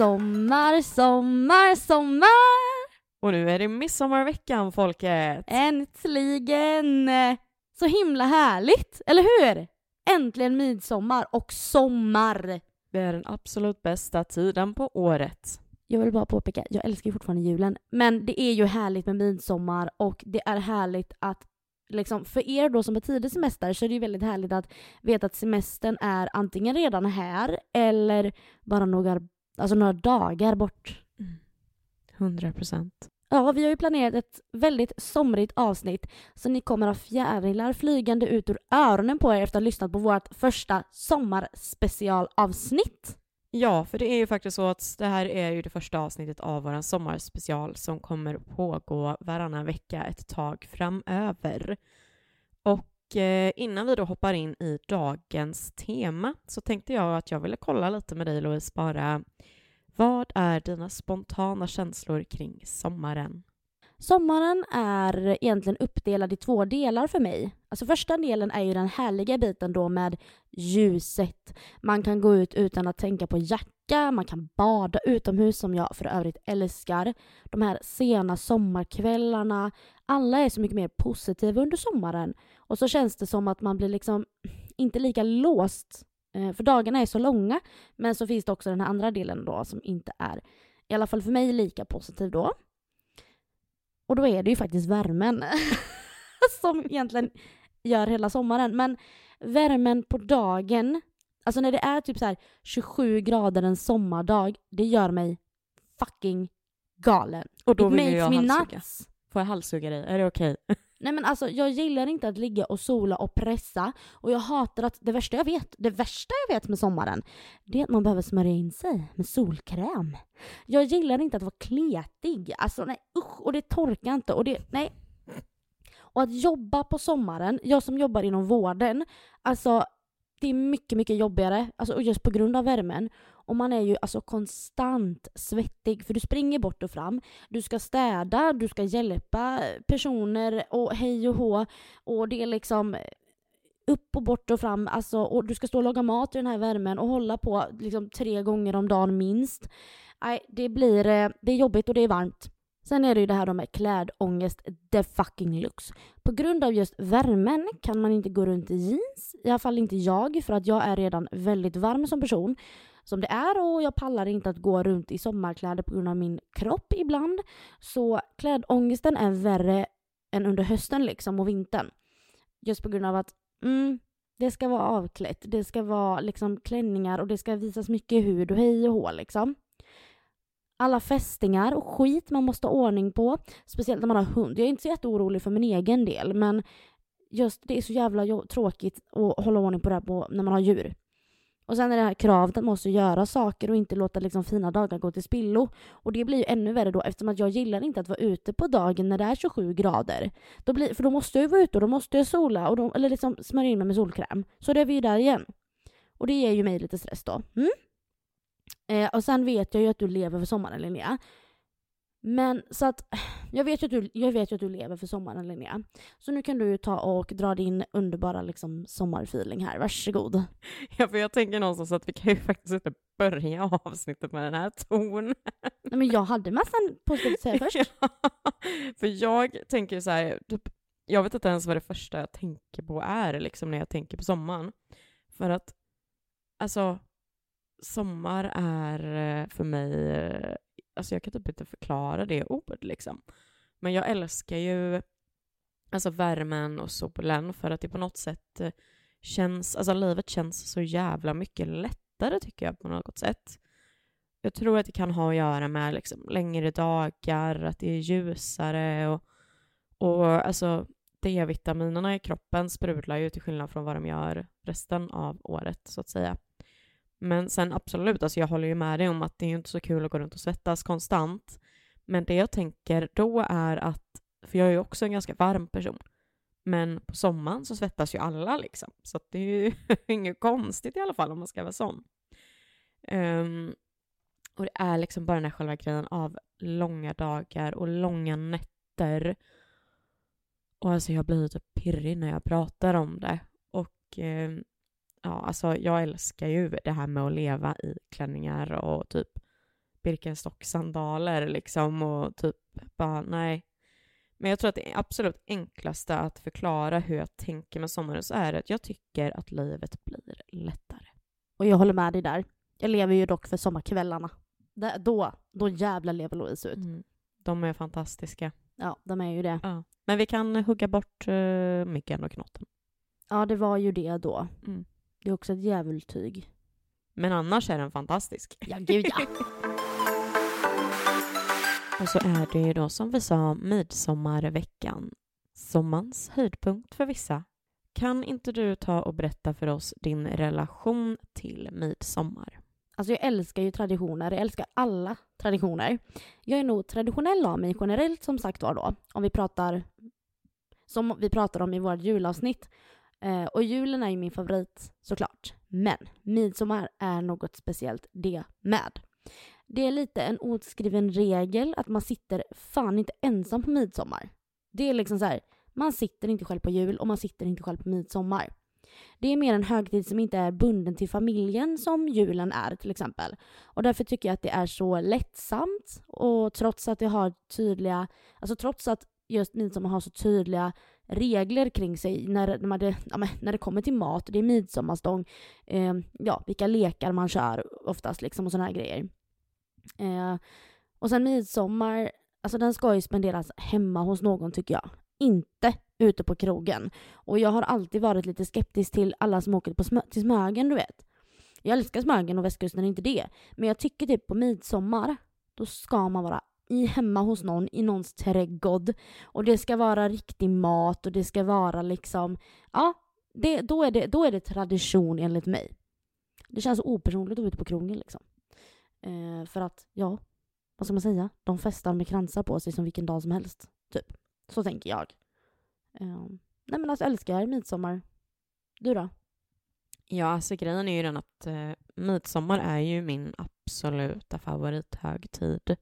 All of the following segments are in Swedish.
Sommar, sommar, sommar! Och nu är det midsommarveckan folket! Äntligen! Så himla härligt, eller hur? Äntligen midsommar och sommar! Det är den absolut bästa tiden på året. Jag vill bara påpeka, jag älskar ju fortfarande julen. Men det är ju härligt med midsommar och det är härligt att Liksom, för er då som har tidig semester så är det ju väldigt härligt att veta att semestern är antingen redan här eller bara några, alltså några dagar bort. 100 procent. Ja, vi har ju planerat ett väldigt somrigt avsnitt så ni kommer ha fjärilar flygande ut ur öronen på er efter att ha lyssnat på vårt första sommarspecialavsnitt. Ja, för det är ju faktiskt så att det här är ju det första avsnittet av vår sommarspecial som kommer pågå varannan vecka ett tag framöver. Och Eh, innan vi då hoppar in i dagens tema så tänkte jag att jag ville kolla lite med dig Louise bara. Vad är dina spontana känslor kring sommaren? Sommaren är egentligen uppdelad i två delar för mig. Alltså första delen är ju den härliga biten då med ljuset. Man kan gå ut utan att tänka på hjärtat jacka, man kan bada utomhus som jag för övrigt älskar. De här sena sommarkvällarna. Alla är så mycket mer positiva under sommaren. Och så känns det som att man blir liksom inte lika låst. Eh, för dagarna är så långa. Men så finns det också den här andra delen då som inte är, i alla fall för mig, lika positiv då. Och då är det ju faktiskt värmen som egentligen gör hela sommaren. Men värmen på dagen, alltså när det är typ så här 27 grader en sommardag, det gör mig fucking galen. Och då It vill jag halshugga. nuts. Får jag halshugga dig? Är det okej? Nej men alltså jag gillar inte att ligga och sola och pressa och jag hatar att det värsta jag vet, det värsta jag vet med sommaren, det är att man behöver smörja in sig med solkräm. Jag gillar inte att vara kletig, alltså nej usch och det torkar inte och det, nej. Och att jobba på sommaren, jag som jobbar inom vården, alltså det är mycket, mycket jobbigare, alltså och just på grund av värmen. Och man är ju alltså konstant svettig för du springer bort och fram. Du ska städa, du ska hjälpa personer och hej och hå. Och det är liksom upp och bort och fram. Alltså, och du ska stå och laga mat i den här värmen och hålla på liksom tre gånger om dagen minst. Nej, det blir eh, det är jobbigt och det är varmt. Sen är det ju det här då med klädångest the fucking looks. På grund av just värmen kan man inte gå runt i jeans. I alla fall inte jag, för att jag är redan väldigt varm som person som det är och jag pallar inte att gå runt i sommarkläder på grund av min kropp ibland. Så klädångesten är värre än under hösten liksom och vintern. Just på grund av att mm, det ska vara avklätt, det ska vara liksom klänningar och det ska visas mycket hud och hej och hå liksom. Alla fästingar och skit man måste ha ordning på. Speciellt när man har hund. Jag är inte så jätteorolig för min egen del men just det är så jävla tråkigt att hålla ordning på det här på, när man har djur. Och sen är det här kravet att man måste göra saker och inte låta liksom fina dagar gå till spillo. Och det blir ju ännu värre då eftersom att jag gillar inte att vara ute på dagen när det är 27 grader. Då blir, för då måste jag ju vara ute och då måste jag sola och då, eller liksom smörja in mig med solkräm. Så då är vi ju där igen. Och det ger ju mig lite stress då. Mm? Eh, och sen vet jag ju att du lever för sommaren Linnea. Men så att jag vet ju att du, jag vet att du lever för sommaren Linnea. Så nu kan du ju ta och dra din underbara liksom, sommarfeeling här. Varsågod. Ja, för jag tänker någonstans att vi kan ju faktiskt inte börja avsnittet med den här tonen. Nej, men jag hade massan positivt att säga först. Ja, för jag tänker så här, typ, jag vet inte ens vad det första jag tänker på är liksom när jag tänker på sommaren. För att, alltså, sommar är eh, för mig, eh, alltså jag kan typ inte förklara det ord liksom. Men jag älskar ju alltså värmen och solen för att det på något sätt eh, känns, alltså livet känns så jävla mycket lättare tycker jag på något sätt. Jag tror att det kan ha att göra med liksom längre dagar, att det är ljusare och, och alltså D-vitaminerna i kroppen sprudlar ju till skillnad från vad de gör resten av året så att säga. Men sen absolut, alltså jag håller ju med dig om att det är inte så kul att gå runt och svettas konstant. Men det jag tänker då är att, för jag är ju också en ganska varm person, men på sommaren så svettas ju alla liksom. Så att det är ju inget konstigt i alla fall om man ska vara sån. Um, och det är liksom bara den här själva grejen av långa dagar och långa nätter. Och alltså jag blir typ pirrig när jag pratar om det. Och um, ja, alltså jag älskar ju det här med att leva i klänningar och typ Birkenstock-sandaler liksom och typ bara nej. Men jag tror att det absolut enklaste att förklara hur jag tänker med sommaren så är att jag tycker att livet blir lättare. Och jag håller med dig där. Jag lever ju dock för sommarkvällarna. Det, då, då jävlar lever Louise ut. Mm. De är fantastiska. Ja, de är ju det. Ja. Men vi kan hugga bort uh, myggen och knotten. Ja, det var ju det då. Mm. Det är också ett djävultyg. Men annars är den fantastisk. Ja, gud ja. och så är det ju då som vi sa midsommarveckan. Sommarens höjdpunkt för vissa. Kan inte du ta och berätta för oss din relation till midsommar? Alltså jag älskar ju traditioner, jag älskar alla traditioner. Jag är nog traditionell av mig generellt som sagt var då, om vi pratar som vi pratade om i vårt julavsnitt. Eh, och julen är ju min favorit såklart. Men midsommar är något speciellt det med. Det är lite en oskriven regel att man sitter fan inte ensam på midsommar. Det är liksom så här, man sitter inte själv på jul och man sitter inte själv på midsommar. Det är mer en högtid som inte är bunden till familjen som julen är till exempel. Och därför tycker jag att det är så lättsamt och trots att det har tydliga, alltså trots att just midsommar har så tydliga regler kring sig när, när, det, ja, när det kommer till mat, det är midsommarstång, eh, ja, vilka lekar man kör oftast liksom och sådana här grejer. Eh, och sen midsommar, alltså den ska ju spenderas hemma hos någon tycker jag. Inte ute på krogen. Och jag har alltid varit lite skeptisk till alla som åker på smö till Smögen, du vet. Jag älskar Smögen och västkusten, inte det. Men jag tycker typ på midsommar, då ska man vara i, hemma hos någon i någons trädgård. Och det ska vara riktig mat och det ska vara liksom, ja, det, då, är det, då är det tradition enligt mig. Det känns så opersonligt att vara ute på krogen liksom. Eh, för att, ja, vad ska man säga? De festar med kransar på sig som vilken dag som helst. Typ. Så tänker jag. Eh, nej men alltså älskar midsommar. Du då? Ja, alltså grejen är ju den att eh, midsommar är ju min absoluta favorithögtid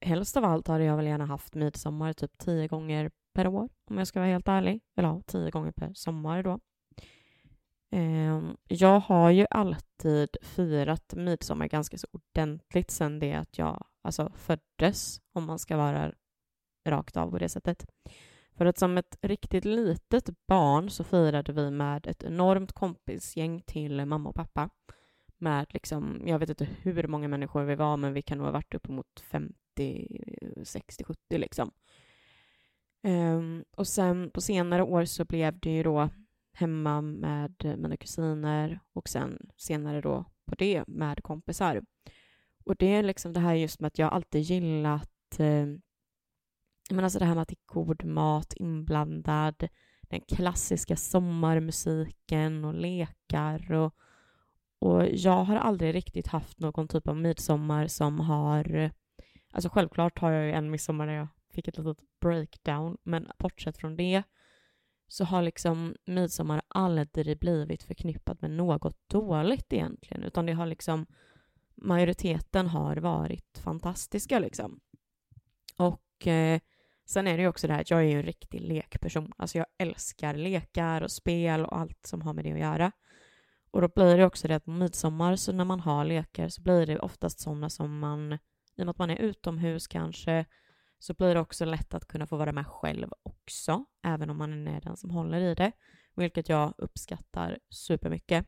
helst av allt hade jag väl gärna haft midsommar typ tio gånger per år, om jag ska vara helt ärlig. Eller ja, tio gånger per sommar då. Ehm, jag har ju alltid firat midsommar ganska så ordentligt sen det att jag alltså, föddes, om man ska vara rakt av på det sättet. För att som ett riktigt litet barn så firade vi med ett enormt kompisgäng till mamma och pappa. Med liksom, jag vet inte hur många människor vi var, men vi kan nog ha varit uppemot 50 60, 70 liksom. Um, och sen på senare år så blev det ju då hemma med mina kusiner och sen senare då på det med kompisar. Och det är liksom det här just med att jag alltid gillat eh, men alltså det här med att det är god mat inblandad, den klassiska sommarmusiken och lekar och, och jag har aldrig riktigt haft någon typ av midsommar som har Alltså självklart har jag ju en midsommar där jag fick ett litet breakdown, men bortsett från det så har liksom midsommar aldrig blivit förknippat med något dåligt egentligen, utan det har liksom majoriteten har varit fantastiska liksom. Och eh, sen är det ju också det här att jag är ju en riktig lekperson. Alltså jag älskar lekar och spel och allt som har med det att göra. Och då blir det också det att på midsommar så när man har lekar så blir det oftast sådana som man i och med att man är utomhus kanske, så blir det också lätt att kunna få vara med själv också, även om man är den som håller i det, vilket jag uppskattar supermycket.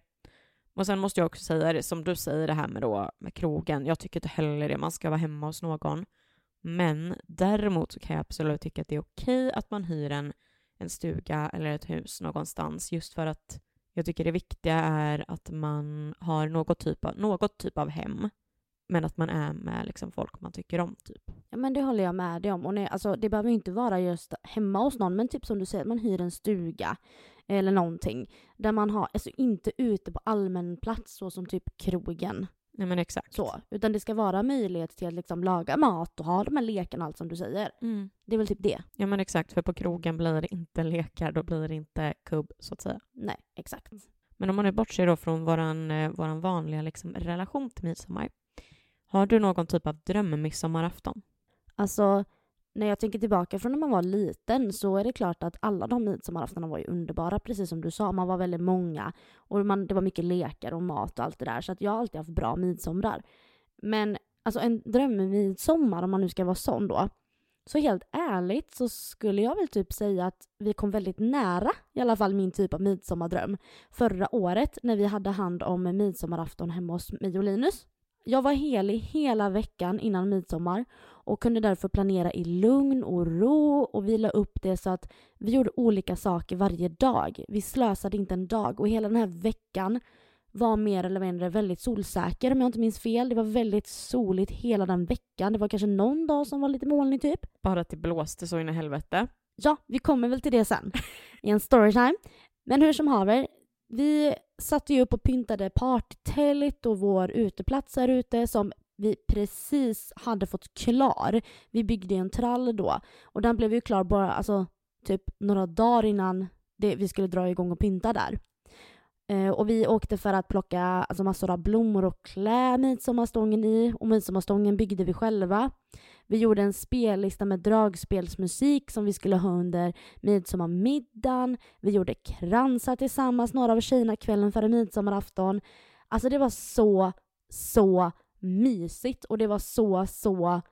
Och sen måste jag också säga det, som du säger det här med, då, med krogen, jag tycker inte heller det, man ska vara hemma hos någon. Men däremot så kan jag absolut tycka att det är okej att man hyr en, en stuga eller ett hus någonstans, just för att jag tycker det viktiga är att man har något typ av, något typ av hem men att man är med liksom folk man tycker om. typ. Ja men det håller jag med dig om. Och nej, alltså, det behöver inte vara just hemma hos någon, men typ som du säger, att man hyr en stuga eller någonting. Där man har, alltså inte ute på allmän plats så som typ krogen. Nej men exakt. Så, utan det ska vara möjlighet till att liksom laga mat och ha de här lekarna och allt som du säger. Mm. Det är väl typ det. Ja men exakt, för på krogen blir det inte lekar, då blir det inte kubb så att säga. Nej, exakt. Men om man nu bortser då från våran, eh, våran vanliga liksom, relation till midsommar har du någon typ av drömmidsommarafton? Alltså, när jag tänker tillbaka från när man var liten så är det klart att alla de midsommaraftnarna var ju underbara, precis som du sa. Man var väldigt många och man, det var mycket lekar och mat och allt det där. Så att jag har alltid haft bra midsomrar. Men alltså en drömmidsommar om man nu ska vara sån då. Så helt ärligt så skulle jag väl typ säga att vi kom väldigt nära i alla fall min typ av midsommardröm förra året när vi hade hand om midsommarafton hemma hos mig och Linus. Jag var helig hela veckan innan midsommar och kunde därför planera i lugn och ro och vi la upp det så att vi gjorde olika saker varje dag. Vi slösade inte en dag och hela den här veckan var mer eller mindre väldigt solsäker om jag inte minns fel. Det var väldigt soligt hela den veckan. Det var kanske någon dag som var lite molnig typ. Bara att det blåste så in i helvete. Ja, vi kommer väl till det sen i en storytime. Men hur som haver, vi satte ju upp och pyntade partytält och vår uteplats här ute som vi precis hade fått klar. Vi byggde en trall då och den blev ju klar bara alltså typ några dagar innan det, vi skulle dra igång och pynta där. Eh, och vi åkte för att plocka alltså, massor av blommor och klä midsommarstången i. Och midsommarstången byggde vi själva. Vi gjorde en spellista med dragspelsmusik som vi skulle ha under midsommarmiddagen. Vi gjorde kransar tillsammans, några av tjejerna, kvällen före midsommarafton. Alltså det var så, så mysigt och det var så, så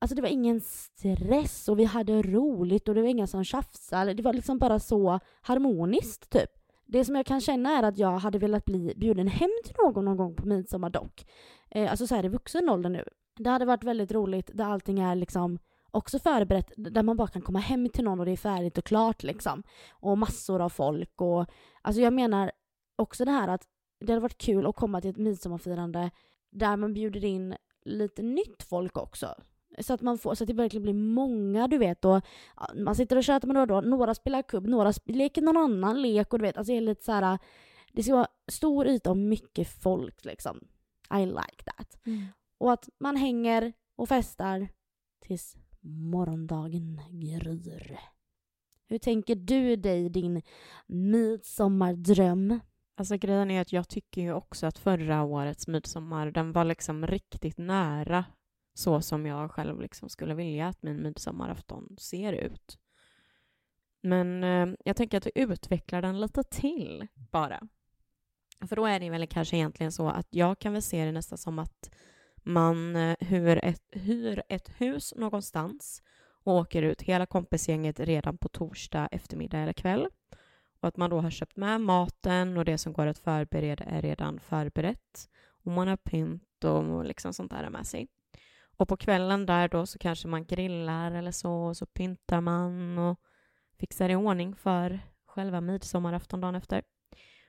Alltså det var ingen stress och vi hade roligt och det var inga som tjafsade. Det var liksom bara så harmoniskt typ. Det som jag kan känna är att jag hade velat bli bjuden hem till någon någon gång på midsommar dock. Eh, alltså så här i vuxen ålder nu. Det hade varit väldigt roligt där allting är liksom också förberett, där man bara kan komma hem till någon och det är färdigt och klart liksom. Och massor av folk och alltså jag menar också det här att det hade varit kul att komma till ett midsommarfirande där man bjuder in lite nytt folk också. Så att, man får, så att det verkligen blir många, du vet. Och man sitter och tjötar med några, några spelar kubb, några leker någon annan lek och du vet, alltså det är lite så här, Det ska vara stor yta och mycket folk liksom. I like that. Mm. Och att man hänger och festar tills morgondagen gryr. Hur tänker du dig din midsommardröm? Alltså grejen är att jag tycker ju också att förra årets midsommar, den var liksom riktigt nära så som jag själv liksom skulle vilja att min midsommarafton ser ut. Men eh, jag tänker att vi utvecklar den lite till bara. För då är det väl kanske egentligen så att jag kan väl se det nästan som att man eh, hyr ett, hyr ett hus någonstans och åker ut hela kompisgänget redan på torsdag eftermiddag eller kväll. Och att man då har köpt med maten och det som går att förbereda är redan förberett. Och man har pynt och liksom sånt där med sig. Och på kvällen där då så kanske man grillar eller så, och så pyntar man och fixar i ordning för själva midsommarafton dagen efter.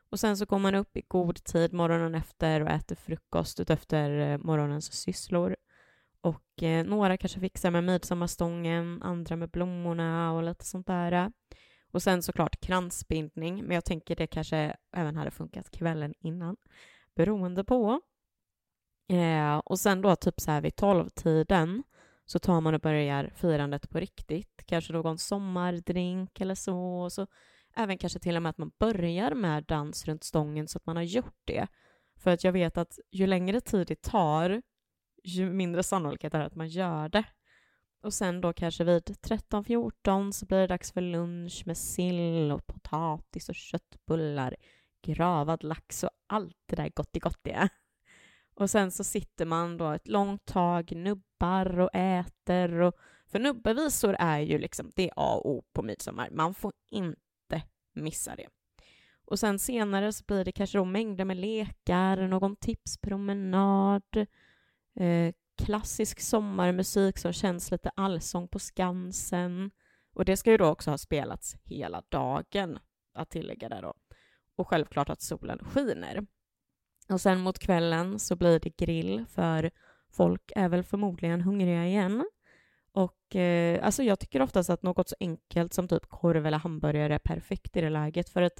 Och sen så går man upp i god tid morgonen efter och äter frukost utefter eh, morgonens sysslor. Och eh, några kanske fixar med midsommarstången, andra med blommorna och lite sånt där. Och sen såklart kransbindning, men jag tänker det kanske även hade funkat kvällen innan, beroende på. Eh, och sen då typ så här vid tolvtiden så tar man och börjar firandet på riktigt. Kanske någon sommardrink eller så. Och så även kanske till och med att man börjar med dans runt stången så att man har gjort det. För att jag vet att ju längre tid det tar, ju mindre sannolikhet är det att man gör det. Och sen då kanske vid 13-14 så blir det dags för lunch med sill och potatis och köttbullar, gravad lax och allt det där gottigottiga. Och sen så sitter man då ett långt tag, nubbar och äter. Och, för nubbevisor är ju liksom, det är A och O på midsommar. Man får inte missa det. Och sen senare så blir det kanske då mängder med lekar, någon tipspromenad, eh, klassisk sommarmusik som känns lite allsång på Skansen. Och det ska ju då också ha spelats hela dagen, att tillägga där då. Och självklart att solen skiner. Och sen mot kvällen så blir det grill för folk är väl förmodligen hungriga igen. Och eh, alltså jag tycker oftast att något så enkelt som typ korv eller hamburgare är perfekt i det läget för att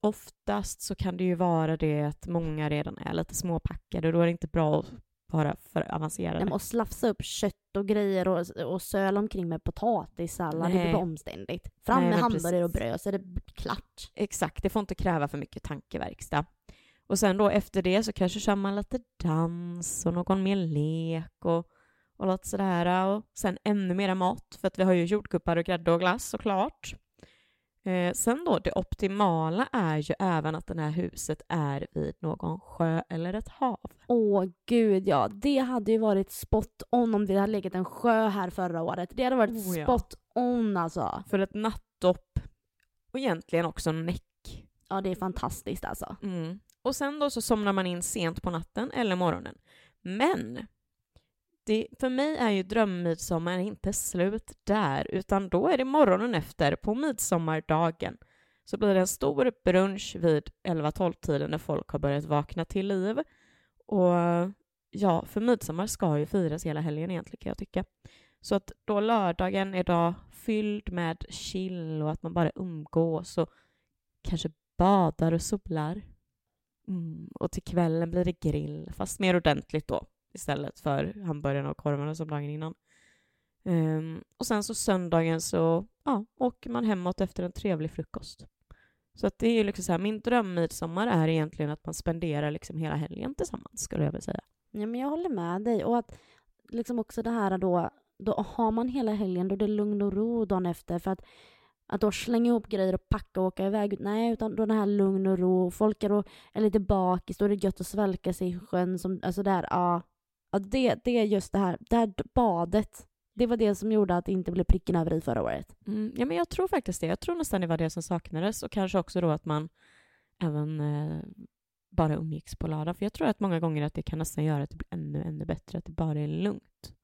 oftast så kan det ju vara det att många redan är lite småpackade och då är det inte bra att vara för avancerade. Och slafsa upp kött och grejer och, och söla omkring med potatissallad, det blir omständigt. Fram Nej, med hamburgare och bröd så är det klart. Exakt, det får inte kräva för mycket tankeverkstad. Och sen då efter det så kanske kör man lite dans och någon mer lek och, och lite sådär. Och sen ännu mera mat, för att vi har ju jordgubbar och grädde och glass såklart. Eh, sen då, det optimala är ju även att det här huset är vid någon sjö eller ett hav. Åh gud ja, det hade ju varit spot on om det hade legat en sjö här förra året. Det hade varit Oh ja. spot on alltså. För ett nattdopp och egentligen också näck. Ja det är fantastiskt alltså. Mm. Och sen då så somnar man in sent på natten eller morgonen. Men det, för mig är ju drömmidsommar inte slut där, utan då är det morgonen efter, på midsommardagen, så blir det en stor brunch vid 11-12-tiden när folk har börjat vakna till liv. Och ja, för midsommar ska ju firas hela helgen egentligen kan jag tycka. Så att då lördagen är då fylld med chill och att man bara umgås och kanske badar och solar. Mm. Och till kvällen blir det grill, fast mer ordentligt då istället för hamburgarna och korvarna som dagen innan. Um, och sen så söndagen så ja, åker man hemåt efter en trevlig frukost. Så att det är ju liksom så här, min drömmidsommar är egentligen att man spenderar liksom hela helgen tillsammans skulle jag vilja säga. Ja men jag håller med dig och att liksom också det här då, då har man hela helgen då det är lugn och ro dagen efter för att att då slänga ihop grejer och packa och åka iväg. Nej, utan då det här lugn och ro. Folk är, då, är lite bakis, då är det gött att svälka sig i sjön. Som, alltså där, ja. ja det, det är just det här, det här badet. Det var det som gjorde att det inte blev pricken över i förra året. Mm, ja, men jag tror faktiskt det. Jag tror nästan det var det som saknades och kanske också då att man även eh, bara umgicks på lördag. För jag tror att många gånger att det kan nästan göra att det blir ännu, ännu bättre, att det bara är lugnt.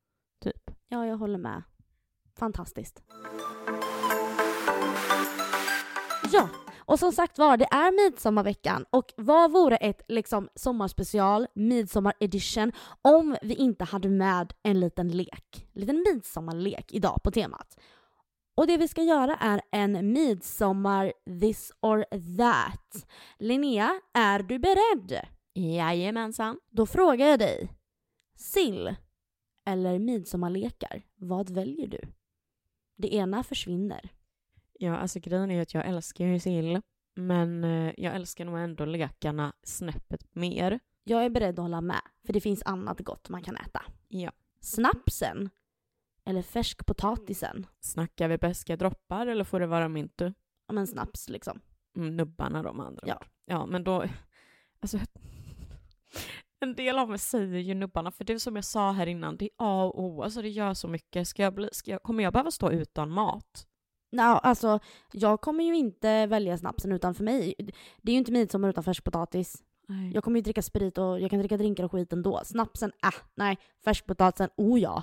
Typ. Ja, jag håller med. Fantastiskt. Ja, och som sagt var, det är midsommarveckan och vad vore ett liksom sommarspecial, midsommar edition, om vi inte hade med en liten lek, en liten midsommarlek idag på temat. Och det vi ska göra är en midsommar this or that. Linnea, är du beredd? Jajamensan. Då frågar jag dig, sill eller midsommarlekar, vad väljer du? Det ena försvinner. Ja, alltså grejen är ju att jag älskar ju sill, men eh, jag älskar nog ändå lekarna snäppet mer. Jag är beredd att hålla med, för det finns annat gott man kan äta. Ja. Snapsen? Eller färskpotatisen? Snackar vi beska droppar eller får det vara mintu? Ja men snaps liksom. Mm, nubbarna då med andra Ja. ord. Ja, men då... Alltså, en del av mig säger ju nubbarna, för det som jag sa här innan, det är A och O. Alltså det gör så mycket. Ska jag bli, ska jag, kommer jag behöva stå utan mat? Nej, alltså jag kommer ju inte välja snapsen utan för mig, det är ju inte midsommar utan färskpotatis. Nej. Jag kommer ju dricka sprit och jag kan dricka drinkar och skit ändå. Snapsen, äh, nej. Färskpotatisen, oh ja.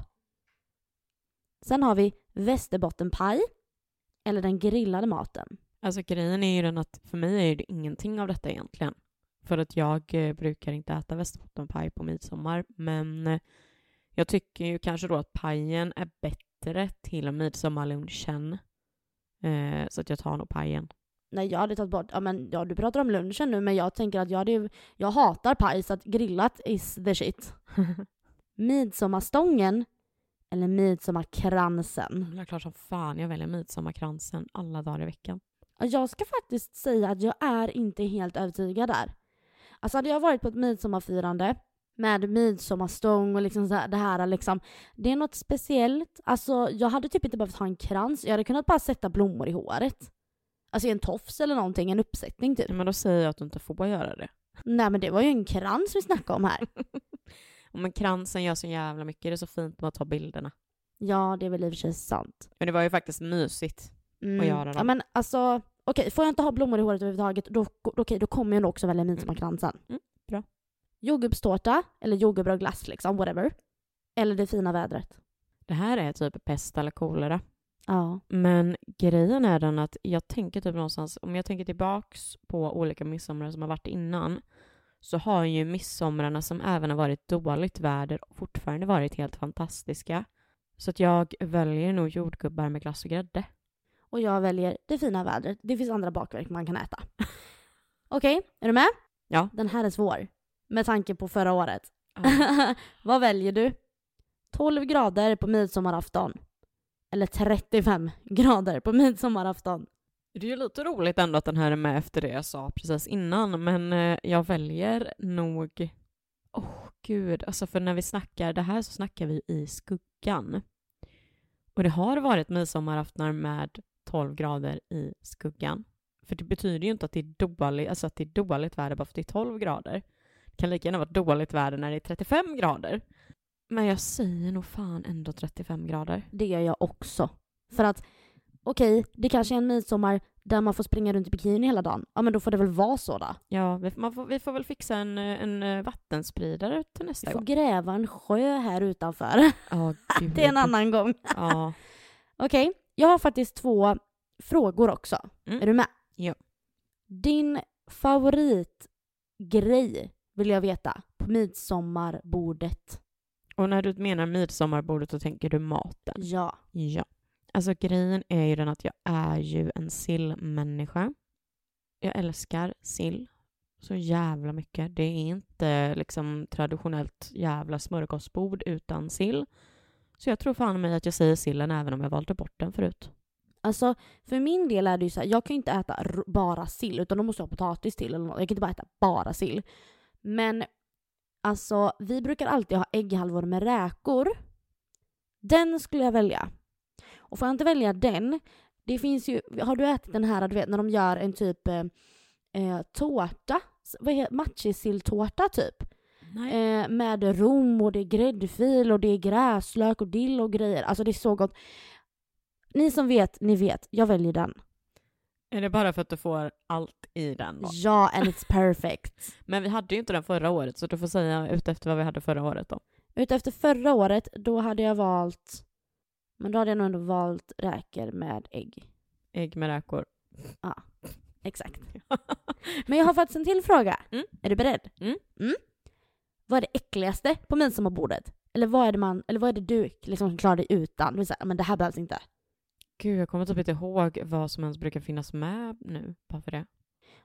Sen har vi västerbottenpaj. Eller den grillade maten. Alltså grejen är ju den att för mig är det ingenting av detta egentligen. För att jag eh, brukar inte äta västerbottenpaj på midsommar, men eh, jag tycker ju kanske då att pajen är bättre till midsommarlunchen. Eh, så att jag tar nog pajen. Nej jag hade tagit bort, ja men ja du pratar om lunchen nu men jag tänker att jag hade jag hatar paj så att grillat is the shit. Midsommarstången eller midsommarkransen. Det är klart som fan jag väljer midsommarkransen alla dagar i veckan. Ja, Jag ska faktiskt säga att jag är inte helt övertygad där. Alltså hade jag varit på ett midsommarfirande med midsommarstång och liksom så här, det här liksom. Det är något speciellt. Alltså jag hade typ inte behövt ha en krans. Jag hade kunnat bara sätta blommor i håret. Alltså i en tofs eller någonting, en uppsättning typ. Men då säger jag att du inte får göra det. Nej men det var ju en krans vi snackade om här. Men kransen gör så jävla mycket. Det är så fint med att ta bilderna. Ja det är väl i och för sig sant. Men det var ju faktiskt mysigt. Mm. Och göra dem. Ja men alltså, okej får jag inte ha blommor i håret överhuvudtaget då, okej, då kommer jag nog också välja midsommarkransen. Mm, bra. Jordgubbstårta, eller jordgubbar och glass liksom, whatever. Eller det fina vädret. Det här är typ pest eller kolera. Ja. Men grejen är den att jag tänker typ någonstans, om jag tänker tillbaks på olika midsommar som har varit innan, så har ju midsomrarna som även har varit dåligt väder fortfarande varit helt fantastiska. Så att jag väljer nog jordgubbar med glass och grädde. Och jag väljer det fina vädret. Det finns andra bakverk man kan äta. Okej, är du med? Ja. Den här är svår. Med tanke på förra året. Ja. Vad väljer du? 12 grader på midsommarafton. Eller 35 grader på midsommarafton. Det är ju lite roligt ändå att den här är med efter det jag sa precis innan, men eh, jag väljer nog... Åh, gud. Alltså för när vi snackar det här så snackar vi i skuggan. Och det har varit midsommaraftnar med 12 grader i skuggan. För det betyder ju inte att det är dåligt, alltså att det är dåligt väder bara för att det är 12 grader. Kan lika gärna vara dåligt väder när det är 35 grader. Men jag säger nog fan ändå 35 grader. Det gör jag också. För att okej, det kanske är en midsommar där man får springa runt i bikini hela dagen. Ja men då får det väl vara så då. Ja, vi, får, vi får väl fixa en, en eh, vattenspridare till nästa Vi får gång. gräva en sjö här utanför. Ja, gud. det är en annan gång. Ja. Okej, jag har faktiskt två frågor också. Mm. Är du med? Ja. Din favoritgrej vill jag veta på midsommarbordet. Och när du menar midsommarbordet då tänker du maten? Ja. Ja. Alltså grejen är ju den att jag är ju en sillmänniska. Jag älskar sill så jävla mycket. Det är inte liksom traditionellt jävla smörgåsbord utan sill. Så jag tror fan mig att jag säger sillen även om jag valde bort den förut. Alltså för min del är det ju så här, jag kan ju inte äta bara sill utan då måste jag ha potatis till eller något. Jag kan inte bara äta bara sill. Men alltså vi brukar alltid ha ägghalvor med räkor. Den skulle jag välja. Och får jag inte välja den, det finns ju, har du ätit den här du vet när de gör en typ eh, eh, tårta? Vad heter matjessilltårta typ? Eh, med rom och det är gräddfil och det är gräslök och dill och grejer. Alltså det är så gott. Ni som vet, ni vet. Jag väljer den. Är det bara för att du får allt i den? Då? Ja, and it's perfect. Men vi hade ju inte den förra året så du får säga utefter vad vi hade förra året då. Utefter förra året, då hade jag valt... Men då hade jag nog ändå valt räkor med ägg. Ägg med räkor. Exakt. Men jag har faktiskt en till fråga. Mm. Är du beredd? Mm. Vad är det äckligaste på midsommarbordet? Eller vad är det, man, eller vad är det du liksom klarar dig utan? Du säga, men det här behövs inte. Gud, jag kommer typ inte ihåg vad som ens brukar finnas med nu, bara för det.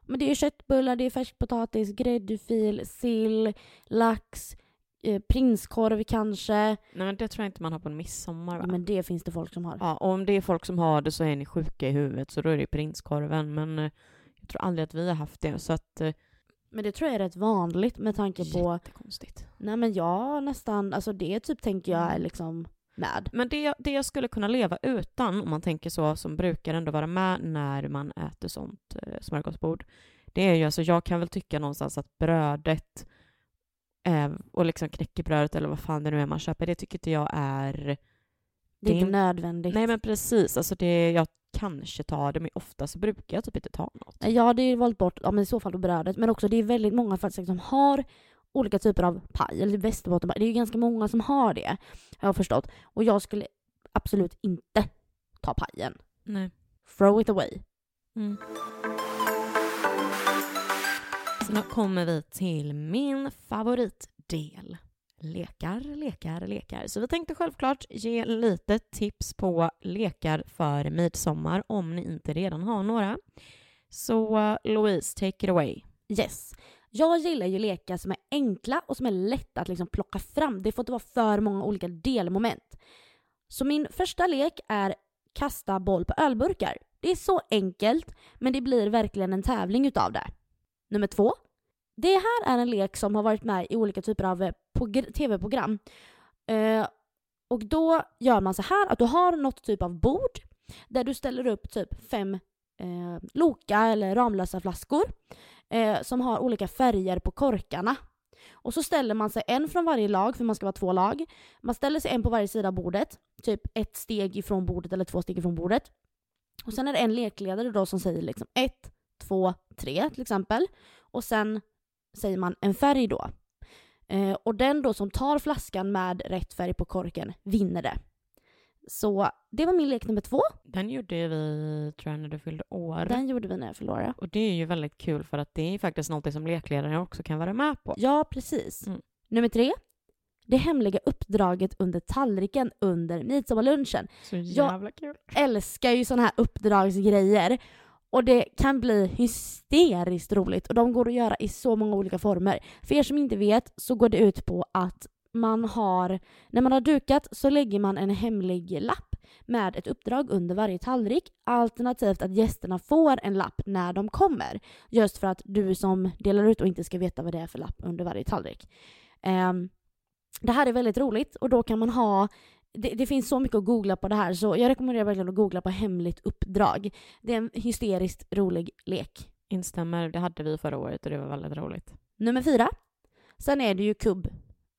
Men det är köttbullar, det är färskpotatis, gräddfil, sill, lax, eh, prinskorv kanske. Nej men det tror jag inte man har på en midsommar va? Men det finns det folk som har. Ja, och om det är folk som har det så är ni sjuka i huvudet så då är det prinskorven. Men eh, jag tror aldrig att vi har haft det så att... eh, Men det tror jag är rätt vanligt med tanke på... Jättekonstigt. Nej men jag nästan, alltså det typ tänker jag är liksom med. Men det, det jag skulle kunna leva utan, om man tänker så, som brukar ändå vara med när man äter sånt eh, smörgåsbord, det är ju alltså, jag kan väl tycka någonstans att brödet eh, och liksom knäckebrödet eller vad fan det nu är man köper, det tycker inte jag är... Det är inte nödvändigt. Nej men precis, alltså det, jag kanske tar det, men ofta så brukar jag typ inte ta något. Jag hade ju valt bort, ja men i så fall då brödet, men också det är väldigt många faktiskt som har olika typer av paj, eller västerbottenpaj. Det är ju ganska många som har det, har jag förstått. Och jag skulle absolut inte ta pajen. Nej. Throw it away. Mm. Så nu kommer vi till min favoritdel. Lekar, lekar, lekar. Så vi tänkte självklart ge lite tips på lekar för midsommar om ni inte redan har några. Så Louise, take it away. Yes. Jag gillar ju lekar som är enkla och som är lätta att liksom plocka fram. Det får inte vara för många olika delmoment. Så min första lek är kasta boll på ölburkar. Det är så enkelt, men det blir verkligen en tävling utav det. Nummer två. Det här är en lek som har varit med i olika typer av eh, tv-program. Eh, och då gör man så här att du har något typ av bord där du ställer upp typ fem eh, Loka eller Ramlösa flaskor eh, som har olika färger på korkarna. Och så ställer man sig en från varje lag, för man ska vara två lag. Man ställer sig en på varje sida av bordet, typ ett steg ifrån bordet eller två steg ifrån bordet. Och sen är det en lekledare då som säger liksom ett, två, tre till exempel. Och sen säger man en färg då. Eh, och den då som tar flaskan med rätt färg på korken vinner det. Så det var min lek nummer två. Den gjorde vi, tror jag, när du fyllde år. Den gjorde vi när jag förlorade. Och det är ju väldigt kul för att det är faktiskt något som lekledaren också kan vara med på. Ja, precis. Mm. Nummer tre. Det hemliga uppdraget under tallriken under midsommarlunchen. Så jävla kul. Älskar ju sådana här uppdragsgrejer. Och det kan bli hysteriskt roligt och de går att göra i så många olika former. För er som inte vet så går det ut på att man har, när man har dukat så lägger man en hemlig lapp med ett uppdrag under varje tallrik alternativt att gästerna får en lapp när de kommer. Just för att du som delar ut och inte ska veta vad det är för lapp under varje tallrik. Ehm, det här är väldigt roligt och då kan man ha det, det finns så mycket att googla på det här så jag rekommenderar verkligen att googla på hemligt uppdrag. Det är en hysteriskt rolig lek. Instämmer, det hade vi förra året och det var väldigt roligt. Nummer fyra. Sen är det ju kubb.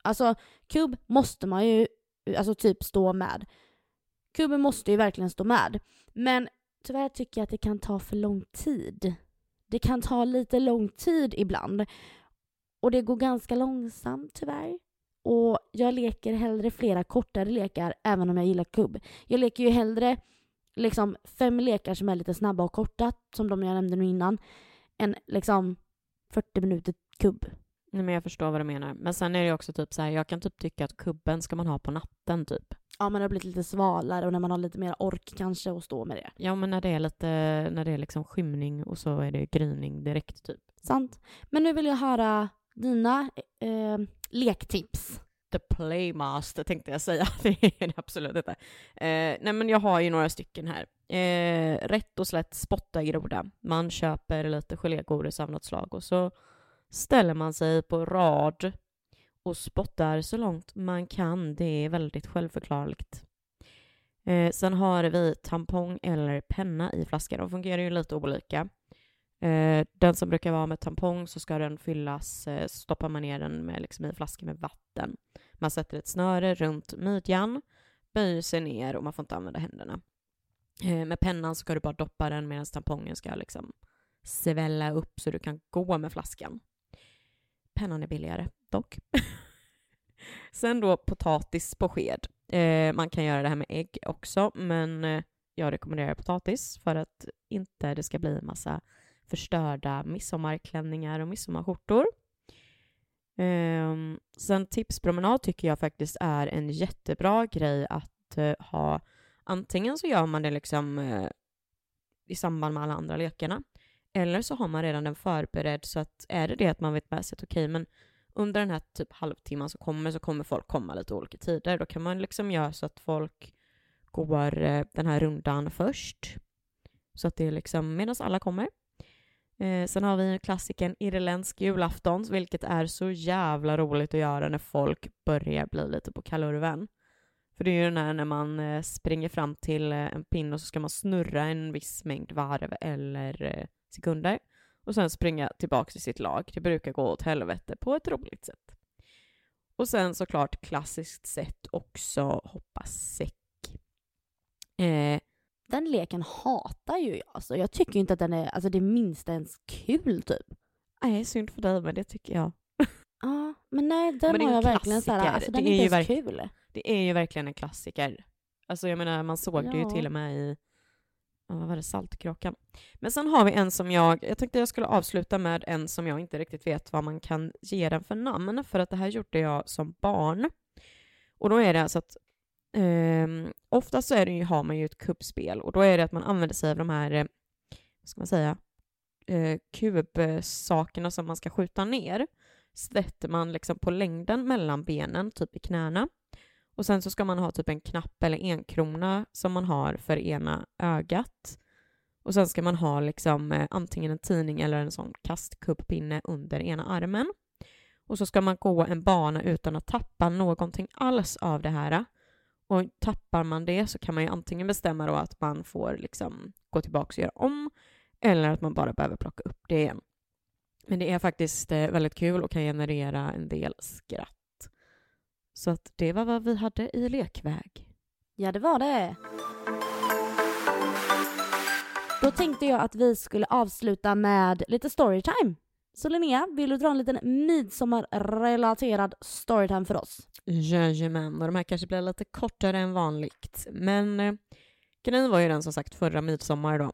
Alltså kubb måste man ju alltså typ stå med. Kubben måste ju verkligen stå med. Men tyvärr tycker jag att det kan ta för lång tid. Det kan ta lite lång tid ibland. Och det går ganska långsamt tyvärr. Och jag leker hellre flera kortare lekar även om jag gillar kubb. Jag leker ju hellre liksom fem lekar som är lite snabba och korta, som de jag nämnde nu innan, än liksom 40 minuter kubb. Nej, men jag förstår vad du menar. Men sen är det också typ så här, jag kan typ tycka att kubben ska man ha på natten typ. Ja men det har blivit lite svalare och när man har lite mer ork kanske att stå med det. Ja, men när det är lite, när det är liksom skymning och så är det gryning direkt typ. Sant. Men nu vill jag höra dina eh, lektips. The Playmaster tänkte jag säga. Det är det absolut inte. Eh, nej men jag har ju några stycken här. Eh, rätt och slätt spotta groda. Man köper lite gelégodis av något slag och så ställer man sig på rad och spottar så långt man kan. Det är väldigt självförklarligt. Eh, sen har vi tampong eller penna i flaskan. De fungerar ju lite olika. Eh, den som brukar vara med tampong så ska den fyllas, eh, stoppar man ner den med, liksom, i flaskan med vatten. Man sätter ett snöre runt midjan, böjer sig ner och man får inte använda händerna. Eh, med pennan så ska du bara doppa den medan tampongen ska liksom svälla upp så du kan gå med flaskan. Pennan är billigare dock. Sen då potatis på sked. Eh, man kan göra det här med ägg också, men eh, jag rekommenderar potatis för att inte det ska bli en massa förstörda midsommarklänningar och midsommarskjortor. Eh, sen tipspromenad tycker jag faktiskt är en jättebra grej att eh, ha. Antingen så gör man det liksom eh, i samband med alla andra lekarna, eller så har man redan den förberedd så att är det det att man vet med sig att okej, okay, men under den här typ halvtimman som kommer så kommer folk komma lite olika tider. Då kan man liksom göra så att folk går eh, den här rundan först. Så att det är liksom medan alla kommer. Eh, sen har vi klassikern irländsk julafton, vilket är så jävla roligt att göra när folk börjar bli lite på kalurven. För det är ju den här när man eh, springer fram till eh, en pinne och så ska man snurra en viss mängd varv eller eh, sekunder och sen springa tillbaka till sitt lag. Det brukar gå åt helvete på ett roligt sätt. Och sen såklart klassiskt sett också hoppa säck. Eh, den leken hatar ju jag. Alltså, jag tycker inte att den är alltså, det minsta ens kul typ. Nej, synd för dig, men det tycker jag. Ja, men nej, den men har jag verkligen såhär, alltså den det är, är inte ens kul. Det är ju verkligen en klassiker. Alltså jag menar, man såg ja. det ju till och med i vad var det, Saltkråkan. Men sen har vi en som jag, jag tänkte jag skulle avsluta med en som jag inte riktigt vet vad man kan ge den för namn, för att det här gjorde jag som barn. Och då är det alltså att eh, oftast så är det ju, har man ju ett kubbspel och då är det att man använder sig av de här, eh, vad ska man säga, eh, kubsakerna som man ska skjuta ner. Sätter man liksom på längden mellan benen, typ i knäna. Och sen så ska man ha typ en knapp eller en krona som man har för ena ögat. Och sen ska man ha liksom eh, antingen en tidning eller en sån kastkubppinne under ena armen. Och så ska man gå en bana utan att tappa någonting alls av det här. Och tappar man det så kan man ju antingen bestämma då att man får liksom gå tillbaka och göra om eller att man bara behöver plocka upp det igen. Men det är faktiskt eh, väldigt kul och kan generera en del skratt. Så att det var vad vi hade i lekväg. Ja, det var det. Då tänkte jag att vi skulle avsluta med lite storytime. Så Linnea, vill du dra en liten midsommarrelaterad storytime för oss? Jajamän, och de här kanske blir lite kortare än vanligt. Men eh, grejen var ju den som sagt förra midsommar då.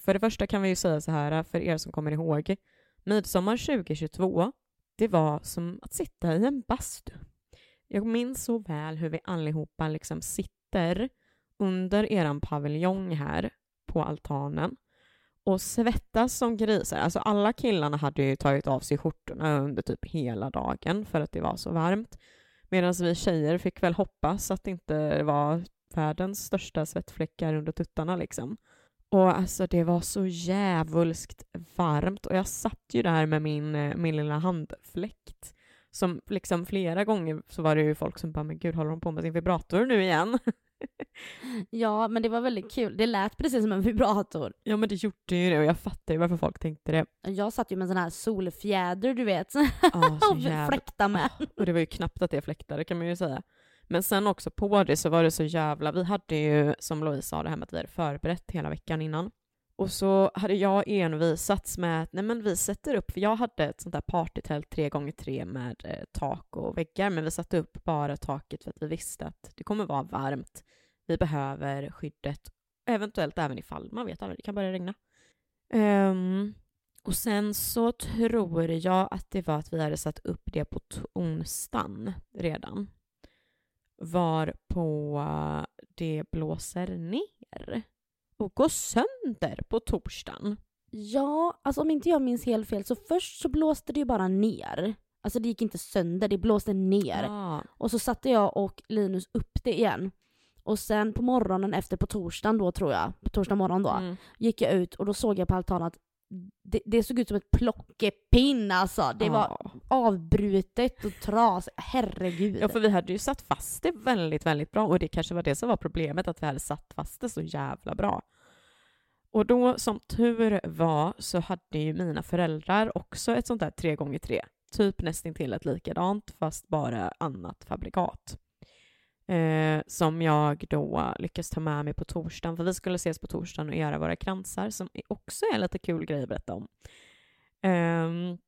För det första kan vi ju säga så här, för er som kommer ihåg, midsommar 2022, det var som att sitta i en bastu. Jag minns så väl hur vi allihopa liksom sitter under eran paviljong här på altanen och svettas som grisar. Alltså alla killarna hade ju tagit av sig skjortorna under typ hela dagen för att det var så varmt. Medan vi tjejer fick väl hoppas att det inte var världens största svettfläckar under tuttarna liksom. Och alltså det var så jävulskt varmt och jag satt ju där med min, eh, min lilla handfläkt som liksom flera gånger så var det ju folk som bara, men gud håller hon på med sin vibrator nu igen? Ja, men det var väldigt kul. Det lät precis som en vibrator. ja men det gjorde ju det och jag fattar ju varför folk tänkte det. Jag satt ju med en sån här solfjäder, du vet, så och jävla... fläkta med. Och det var ju knappt att det fläktade kan man ju säga. Men sen också på det så var det så jävla, vi hade ju som Louise sa det här med att vi hade förberett hela veckan innan. Och så hade jag envisats med att nej men vi sätter upp, för jag hade ett sånt där partytält tre gånger tre med eh, tak och väggar, men vi satte upp bara taket för att vi visste att det kommer vara varmt. Vi behöver skyddet, eventuellt även ifall, man vet aldrig, det kan börja regna. Um, och sen så tror jag att det var att vi hade satt upp det på onsdagen redan. Var på eh, det blåser ner och går sönder på torsdagen. Ja, alltså om inte jag minns helt fel så först så blåste det ju bara ner. Alltså det gick inte sönder, det blåste ner. Ja. Och så satte jag och Linus upp det igen. Och sen på morgonen efter på torsdagen då tror jag, på torsdag morgon då, Mm. gick jag ut och då såg jag på altanen att det, det såg ut som ett plockepinn alltså. Det var Ja. avbrutet och tras. Herregud. Ja, för vi hade ju satt fast det väldigt, väldigt bra och det kanske var det som var problemet, att vi hade satt fast det så jävla bra. Och då, som tur var, så hade ju mina föräldrar också ett sånt där 3x3. Typ nästintill ett likadant, fast bara annat fabrikat. Eh, som jag då lyckas ta med mig på torsdagen, för vi skulle ses på torsdagen och göra våra kransar, som också är lite kul grej att berätta om. Ehm,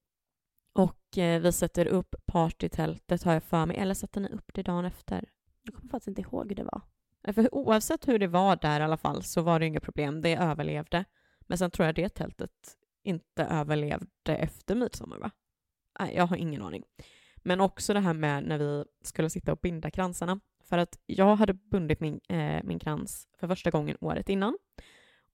och eh, vi sätter upp partytältet har jag för mig, eller sätter ni upp det dagen efter? Jag kommer faktiskt inte ihåg hur det var. För oavsett hur det var där i alla fall så var det inga problem, det överlevde. Men sen tror jag det tältet inte överlevde efter midsommar va? Nej, jag har ingen aning. Men också det här med när vi skulle sitta och binda kransarna. För att jag hade bundit min, eh, min krans för första gången året innan.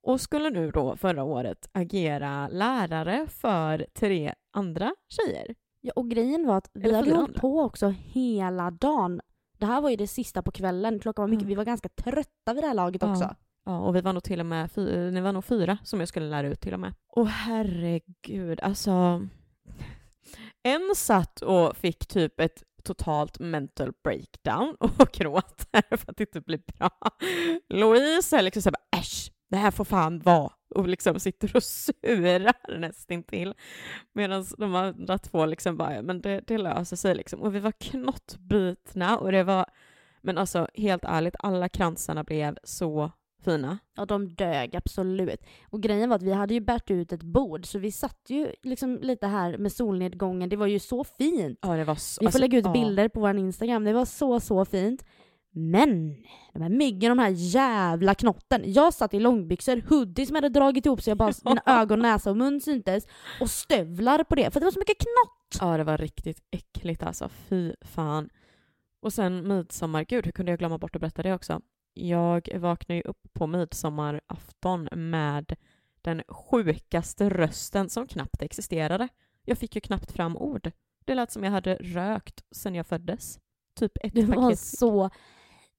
Och skulle nu då förra året agera lärare för tre andra tjejer. Ja, och grejen var att vi hade fyra hållit på också hela dagen. Det här var ju det sista på kvällen. Klockan var mycket, Ja. vi var ganska trötta vid det här laget Ja. också. Ja, och vi var nog till och med fy, ni var nog fyra som jag skulle lära ut till och med. Och herregud, alltså. En satt och fick typ ett totalt mental breakdown och gråter för att det inte blir bra. Louise är liksom såhär, äsch, det här får fan vara. Och liksom sitter och surar nästintill. Medan de andra två liksom bara, men det, det löser sig liksom. Och vi var knottbitna och det var, men alltså helt ärligt, alla kransarna blev så fina. Ja, de dög absolut. Och grejen var att vi hade ju bärt ut ett bord, så vi satt ju liksom lite här med solnedgången. Det var ju så fint. Ja, det var så, Vi får alltså, lägga ut ja. bilder på vår Instagram. Det var så, så fint. Men de här myggen, de här jävla knotten. Jag satt i långbyxor, hoodie som hade dragit ihop så jag bara, mina ögon, näsa och mun syntes. Och stövlar på det, för det var så mycket knott. Ja, det var riktigt äckligt alltså. Fy fan. Och sen midsommar, gud hur kunde jag glömma bort att berätta det också? Jag vaknade ju upp på midsommarafton med den sjukaste rösten som knappt existerade. Jag fick ju knappt fram ord. Det lät som jag hade rökt sedan jag föddes. Typ ett Du var paket. så...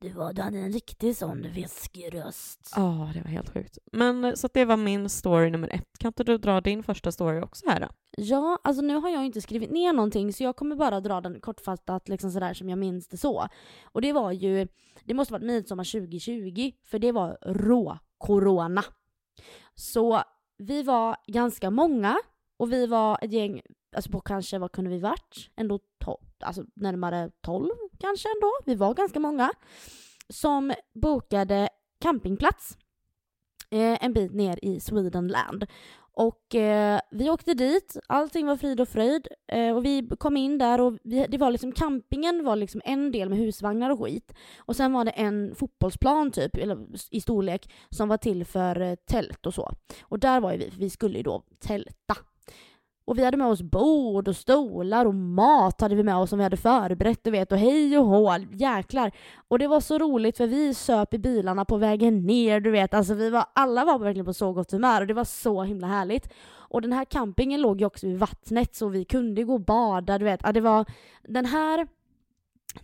Du, var, du hade en riktig sån viskröst. Ja, det var helt sjukt. Men eh, så att det var min story nummer ett. Kan inte du dra din första story också här då? Ja, alltså nu har jag inte skrivit ner någonting så jag kommer bara dra den kortfattat liksom sådär som jag minns det så. Och det var ju, det måste varit midsommar 2020 för det var rå-corona. Så vi var ganska många och vi var ett gäng, alltså på kanske, vad kunde vi varit? Ändå to- alltså närmare 12 kanske ändå. Vi var ganska många. Som bokade campingplats eh, en bit ner i Swedenland. Och eh, vi åkte dit, allting var frid och fröjd. Eh, och vi kom in där och vi, det var liksom, campingen var liksom en del med husvagnar och skit. Och sen var det en fotbollsplan typ, eller i storlek, som var till för eh, tält och så. Och där var ju vi, för vi skulle ju då tälta. Och vi hade med oss bord och stolar och mat hade vi med oss som vi hade förberett, du vet, och hej och hå, jäklar. Och det var så roligt för vi söp i bilarna på vägen ner, du vet, alltså vi var, alla var verkligen på så gott humör och det var så himla härligt. Och den här campingen låg ju också vid vattnet så vi kunde gå och bada, du vet. Ja, det var den här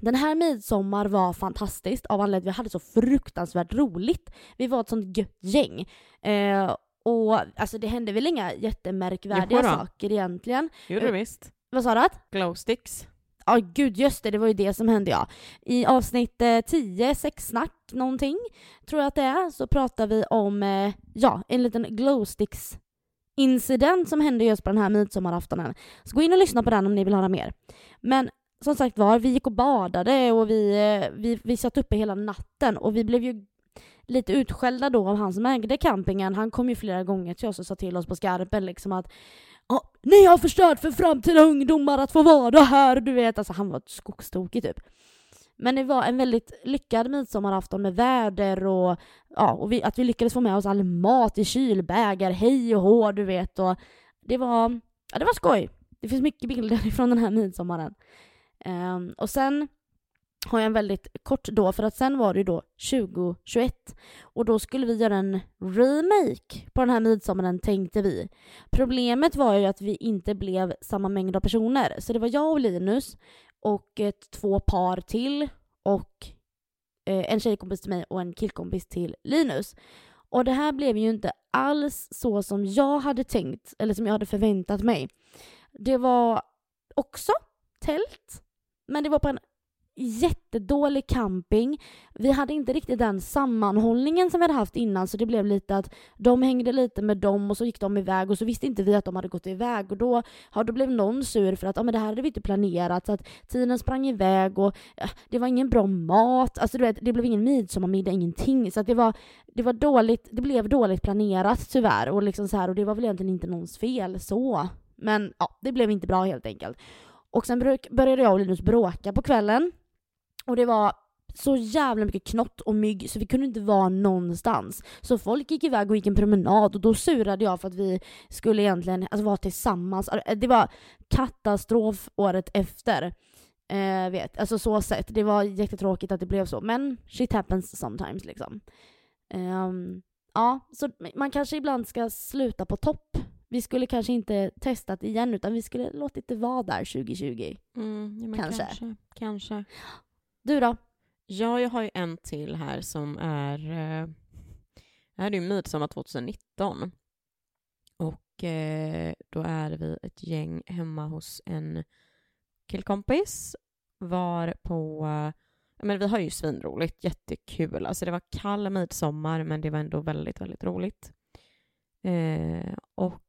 den här midsommar var fantastiskt av anledning att vi hade så fruktansvärt roligt. Vi var ett sånt gött gäng. Eh, och alltså det hände väl inga jättemärkvärdiga Jodå. saker egentligen. Gjorde du Eh, visst. Vad sa du? Glowsticks. Ja gud just det, det var ju det som hände ja. I avsnitt eh, 10, sexsnack någonting, tror jag att det är, så pratar vi om, eh, ja, en liten glowsticks incident som hände just på den här midsommaraftonen. Så gå in och lyssna på den om ni vill höra mer. Men som sagt var, vi gick och badade och vi, eh, vi, vi satt uppe hela natten och vi blev ju lite utskällda då av han som ägde campingen. Han kom ju flera gånger till oss och sa till oss på skarpen liksom att ni har förstört för framtida ungdomar att få vara här, du vet. Alltså han var skogstokig typ. Men det var en väldigt lyckad midsommarafton med väder och, ja, och vi, att vi lyckades få med oss all mat i kylbägar, hej och hå, du vet. Och det var, ja, det var skoj. Det finns mycket bilder från den här midsommaren. Um, och sen har jag en väldigt kort då, för att sen var det ju då 2021 och då skulle vi göra en remake på den här midsommaren tänkte vi. Problemet var ju att vi inte blev samma mängd av personer, så det var jag och Linus och ett, två par till och eh, en tjejkompis till mig och en killkompis till Linus. Och det här blev ju inte alls så som jag hade tänkt, eller som jag hade förväntat mig. Det var också tält, men det var på en jättedålig camping. Vi hade inte riktigt den sammanhållningen som vi hade haft innan så det blev lite att de hängde lite med dem och så gick de iväg och så visste inte vi att de hade gått iväg och då, ja, då blev någon sur för att ja, men det här hade vi inte planerat så att tiden sprang iväg och ja, det var ingen bra mat, alltså du vet, det blev ingen midsommarmiddag, ingenting så att det var, det var dåligt, det blev dåligt planerat tyvärr och liksom så här och det var väl egentligen inte någons fel så. Men ja, det blev inte bra helt enkelt. Och sen började jag och Linus bråka på kvällen. Och det var så jävla mycket knott och mygg så vi kunde inte vara någonstans. Så folk gick iväg och gick en promenad och då surade jag för att vi skulle egentligen alltså, vara tillsammans. Alltså, det var katastrof året efter. Eh, vet. Alltså så sett. Det var jättetråkigt att det blev så. Men shit happens sometimes liksom. Um, ja, så man kanske ibland ska sluta på topp. Vi skulle kanske inte testat igen utan vi skulle låtit det vara där 2020. Mm, ja, kanske. kanske. Kanske. Du då? Ja, jag har ju en till här som är... Eh, det här är ju midsommar 2019. Och eh, då är vi ett gäng hemma hos en killkompis. Var på... Eh, men vi har ju svinroligt, jättekul. Alltså det var kall midsommar men det var ändå väldigt, väldigt roligt. Eh, och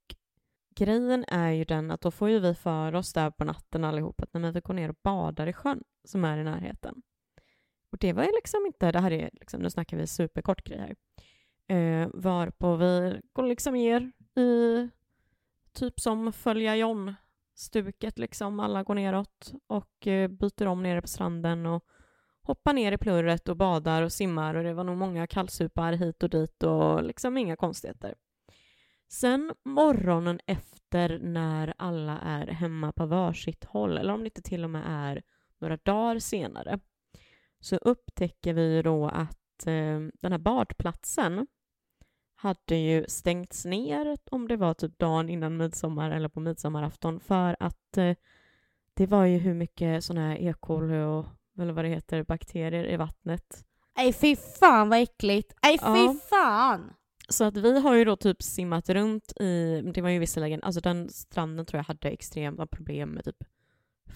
grejen är ju den att då får ju vi för oss där på natten allihop att när vi går ner och badar i sjön som är i närheten. Och det var ju liksom inte, det här är liksom, nu snackar vi superkort grej här. Eh, varpå vi går liksom ner i typ som följa John stuket liksom. Alla går neråt och eh, byter om nere på stranden och hoppar ner i plurret och badar och simmar och det var nog många kallsupar hit och dit och liksom inga konstigheter. Sen morgonen efter när alla är hemma på varsitt håll, eller om det inte till och med är några dagar senare, så upptäcker vi då att eh, den här badplatsen hade ju stängts ner om det var typ dagen innan midsommar eller på midsommarafton för att eh, det var ju hur mycket sådana här E. coli och eller vad det heter, bakterier i vattnet. Nej fy fan vad äckligt! Nej fy ja. fan! Så att vi har ju då typ simmat runt i, det var ju visserligen, alltså den stranden tror jag hade extrema problem med typ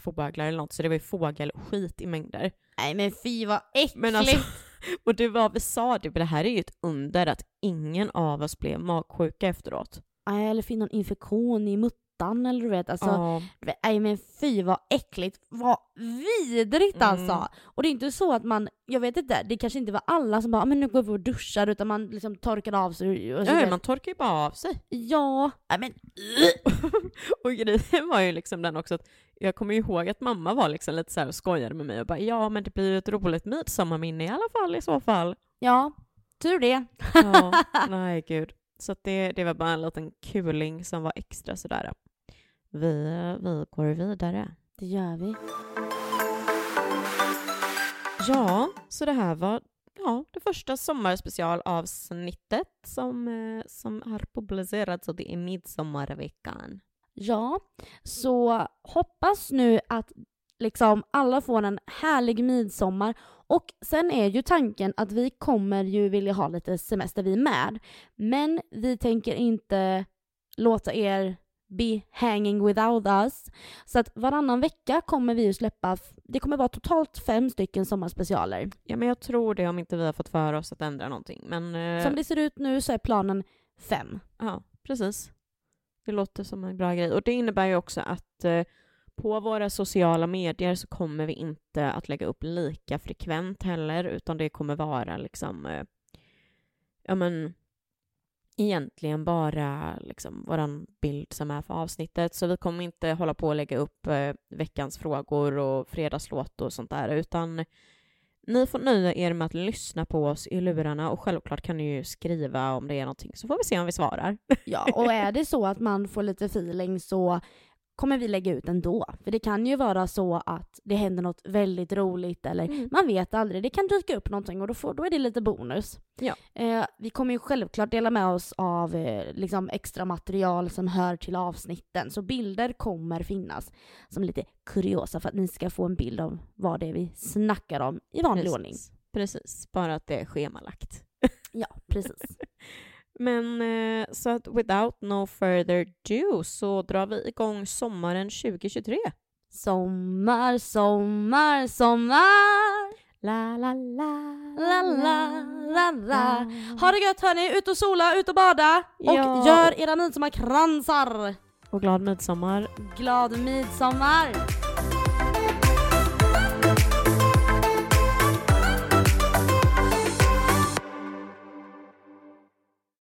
fåglar eller något, så det var ju fågelskit i mängder. Nej men fy vad äckligt! Men alltså, och det var, vi sa det, det här är ju ett under att ingen av oss blev magsjuka efteråt. Nej, eller fick någon infektion i muttan mattan eller du vet alltså. Ja. Nej men fy vad äckligt, vad vidrigt mm. alltså. Och det är inte så att man, jag vet inte, det kanske inte var alla som bara ah, men nu går vi och duschar utan man liksom torkade av sig. Och så ja, man torkar ju bara av sig. Ja, nej men Och grejen var ju liksom den också att jag kommer ihåg att mamma var liksom lite så här och skojade med mig och bara ja men det blir ju ett roligt midsommarminne i alla fall i så fall. Ja, tur det. ja, nej gud. Så det, det var bara en liten kuling som var extra sådär. Vi, vi går vidare. Det gör vi. Ja, så det här var ja, det första sommarspecialavsnittet som, eh, som har publicerats och det är midsommarveckan. Ja, så hoppas nu att liksom alla får en härlig midsommar och sen är ju tanken att vi kommer ju vilja ha lite semester vi med. Men vi tänker inte låta er be hanging without us. Så att varannan vecka kommer vi ju släppa, det kommer vara totalt fem stycken sommarspecialer. Ja, men jag tror det om inte vi har fått för oss att ändra någonting. Men, eh, Som det ser ut nu så är planen fem. Ja, precis. Det låter som en bra grej. Och det innebär ju också att eh, på våra sociala medier så kommer vi inte att lägga upp lika frekvent heller, utan det kommer vara liksom, eh, ja men, egentligen bara liksom våran bild som är för avsnittet. Så vi kommer inte hålla på att lägga upp eh, veckans frågor och fredagslåt och sånt där, utan ni får nöja er med att lyssna på oss i lurarna och självklart kan ni ju skriva om det är någonting så får vi se om vi svarar. Ja, och är det så att man får lite feeling så kommer vi lägga ut ändå. För det kan ju vara så att det händer något väldigt roligt eller Mm. man vet aldrig, det kan dyka upp någonting och då, får, då är det lite bonus. Ja. Eh, vi kommer ju självklart dela med oss av eh, liksom extra material som hör till avsnitten, så bilder kommer finnas som lite kuriosa för att ni ska få en bild av vad det är vi snackar om i vanlig Precis. ordning. Precis, bara att det är schemalagt. Ja, precis. Men eh, så att without no further ado så drar vi igång sommaren 2023. Sommar, sommar, sommar! La, la, la, La, la, la, la. Ha det gött hörni, ut och sola, ut och bada! Och Ja. gör era midsommarkransar! Och glad midsommar. Glad midsommar!